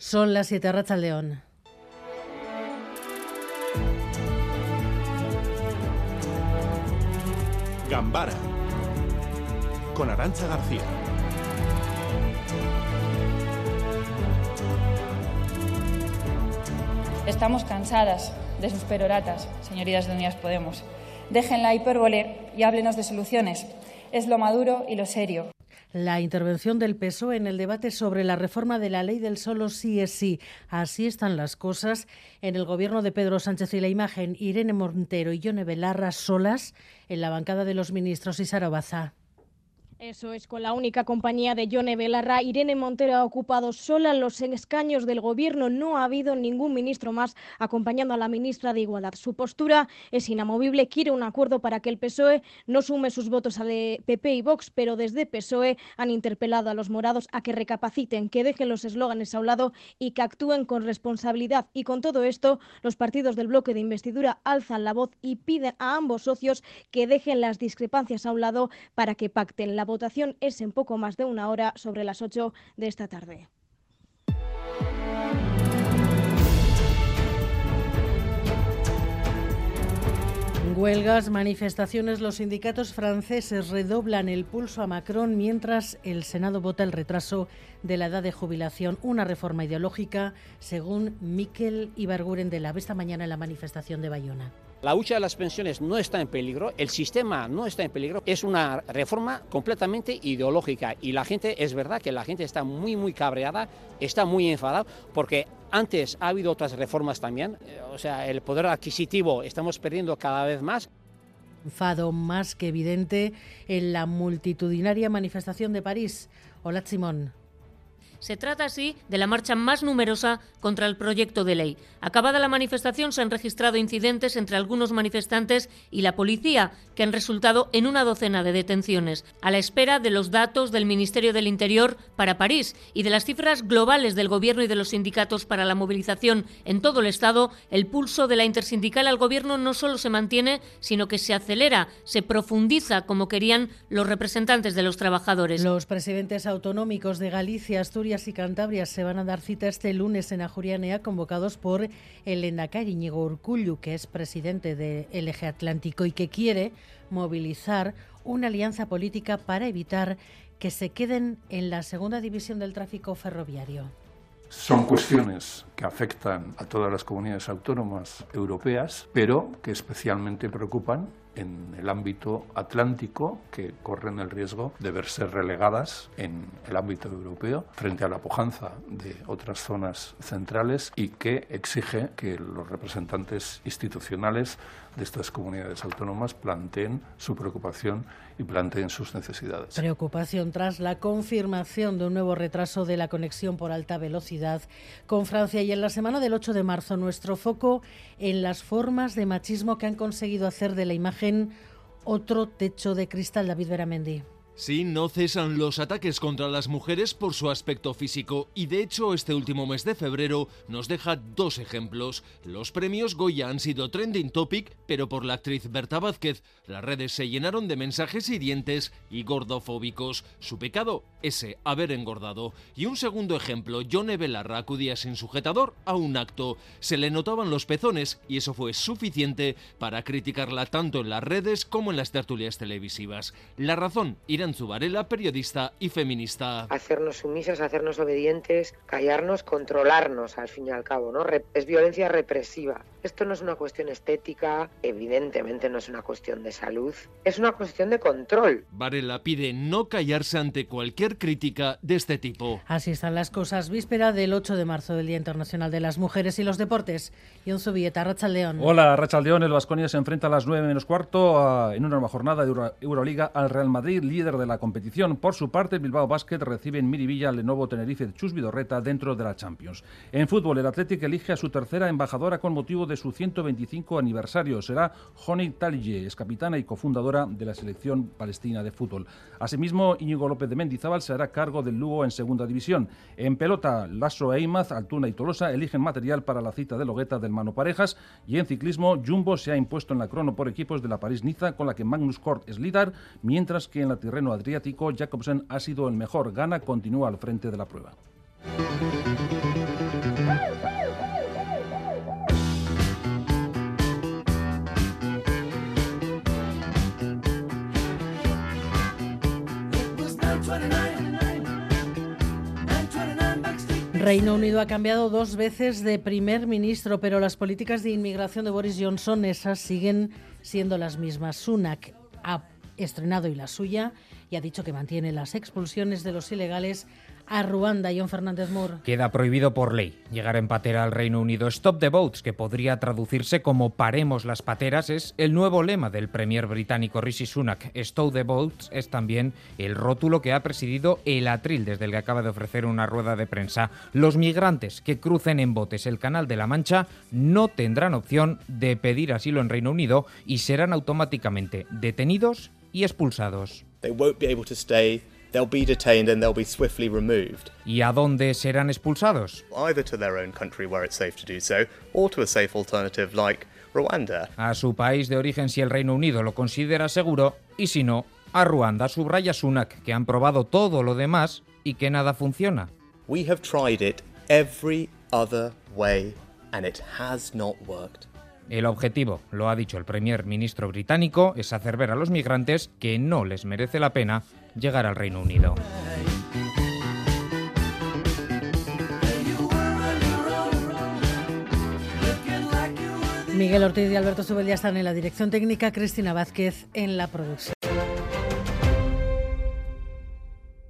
Son las 7 Racha León. Gambara con Arancha García. Estamos cansadas de sus peroratas, señorías de Unidas Podemos. Dejen la hipérbole y háblenos de soluciones. Es lo maduro y lo serio. La intervención del PSOE en el debate sobre la reforma de la ley del solo sí es sí. Así están las cosas en el gobierno de Pedro Sánchez y la imagen Irene Montero y Yone Belarra solas en la bancada de los ministros y Sarobaza. Eso es, con la única compañía de Yone Belarra, Irene Montero ha ocupado sola los escaños del gobierno. No ha habido ningún ministro más acompañando a la ministra de Igualdad. Su postura es inamovible, quiere un acuerdo para que el PSOE no sume sus votos a de PP y Vox, pero desde PSOE han interpelado a los morados a que recapaciten, que dejen los eslóganes a un lado y que actúen con responsabilidad. Y con todo esto, los partidos del bloque de investidura alzan la voz y piden a ambos socios que dejen las discrepancias a un lado para que pacten la votación es en poco más de una hora sobre las 8 de esta tarde. Huelgas, manifestaciones, los sindicatos franceses redoblan el pulso a Macron mientras el Senado vota el retraso de la edad de jubilación, una reforma ideológica, según Miquel Ibarguren de la esta mañana en la manifestación de Bayona. La hucha de las pensiones no está en peligro, el sistema no está en peligro, es una reforma completamente ideológica y la gente, es verdad que la gente está muy, muy cabreada, está muy enfadada porque antes ha habido otras reformas también, eh, o sea, el poder adquisitivo estamos perdiendo cada vez más. Enfado más que evidente en la multitudinaria manifestación de París. Hola, Simón. Se trata así de la marcha más numerosa contra el proyecto de ley. Acabada la manifestación se han registrado incidentes entre algunos manifestantes y la policía, que han resultado en una docena de detenciones, a la espera de los datos del Ministerio del Interior para París y de las cifras globales del Gobierno y de los sindicatos para la movilización en todo el Estado. El pulso de la intersindical al Gobierno no solo se mantiene, sino que se acelera, se profundiza, como querían los representantes de los trabajadores. Los presidentes autonómicos de Galicia, Asturias, y Cantabria se van a dar cita este lunes en Ajurianea, convocados por el Endacari Íñigo Urcullu, que es presidente del Eje Atlántico y que quiere movilizar una alianza política para evitar que se queden en la segunda división del tráfico ferroviario. Son cuestiones que afectan a todas las comunidades autónomas europeas, pero que especialmente preocupan en el ámbito atlántico que corren el riesgo de verse relegadas en el ámbito europeo frente a la pujanza de otras zonas centrales y que exige que los representantes institucionales de estas comunidades autónomas planteen su preocupación y planteen sus necesidades. Preocupación tras la confirmación de un nuevo retraso de la conexión por alta velocidad con Francia y en la semana del 8 de marzo nuestro foco en las formas de machismo que han conseguido hacer de la imagen otro techo de cristal David Beramendi. Sí, no cesan los ataques contra las mujeres por su aspecto físico y de hecho este último mes de febrero nos deja dos ejemplos. Los premios Goya han sido trending topic, pero por la actriz Berta Vázquez. Las redes se llenaron de mensajes hirientes y gordofóbicos. Su pecado, ese, haber engordado. Y un segundo ejemplo, Yone Belarra acudía sin sujetador a un acto. Se le notaban los pezones y eso fue suficiente para criticarla tanto en las redes como en las tertulias televisivas. La razón, irán Zubarela, periodista y feminista. Hacernos sumisas, hacernos obedientes, callarnos, controlarnos al fin y al cabo, ¿no? Es violencia represiva. Esto no es una cuestión estética, evidentemente no es una cuestión de salud, es una cuestión de control. Varela pide no callarse ante cualquier crítica de este tipo. Así están las cosas. Víspera del 8 de marzo del Día Internacional de las Mujeres y los Deportes. Yon Zubieta, León. Hola, León. El Vasconia se enfrenta a las 9 menos cuarto en una nueva jornada de Euroliga al Real Madrid, líder de la competición. Por su parte, Bilbao Basket recibe en Miribilla al Lenovo Tenerife Chus Vidorreta dentro de la Champions. En fútbol, el Athletic elige a su tercera embajadora con motivo de su 125 aniversario. Será Joni Talye, es capitana y cofundadora de la selección palestina de fútbol. Asimismo, Íñigo López de Mendizábal se hará cargo del Lugo en segunda división. En pelota, Lasso Eimaz, Altuna y Tolosa eligen material para la cita de Logueta del Mano Parejas. Y en ciclismo, Jumbo se ha impuesto en la crono por equipos de la París-Niza, con la que Magnus Kort es líder, mientras que en la Tirreno adriático, Jacobsen ha sido el mejor. Gana continúa al frente de la prueba. Reino Unido ha cambiado dos veces de primer ministro, pero las políticas de inmigración de Boris Johnson, esas siguen siendo las mismas. Sunak ha estrenado y la suya y ha dicho que mantiene las expulsiones de los ilegales a Ruanda. John Fernández Moore. Queda prohibido por ley llegar en patera al Reino Unido. Stop the boats, que podría traducirse como paremos las pateras, es el nuevo lema del premier británico Rishi Sunak. Stop the boats es también el rótulo que ha presidido el atril desde el que acaba de ofrecer una rueda de prensa. Los migrantes que crucen en botes el Canal de la Mancha no tendrán opción de pedir asilo en Reino Unido y serán automáticamente detenidos y expulsados. They'll be able to stay. They'll be detained and they'll be swiftly removed. ¿Y a dónde serán expulsados? Either to their own country where it's safe to do so, or to a safe alternative like Rwanda. A su país de origen si el Reino Unido lo considera seguro, y si no, a Ruanda, subraya Sunak, que han probado todo lo demás y que nada funciona. We have tried it every other way and it has not worked. El objetivo, lo ha dicho el primer ministro británico, es hacer ver a los migrantes que no les merece la pena llegar al Reino Unido. Miguel Ortiz y Alberto Subel están en la dirección técnica, Cristina Vázquez en la producción.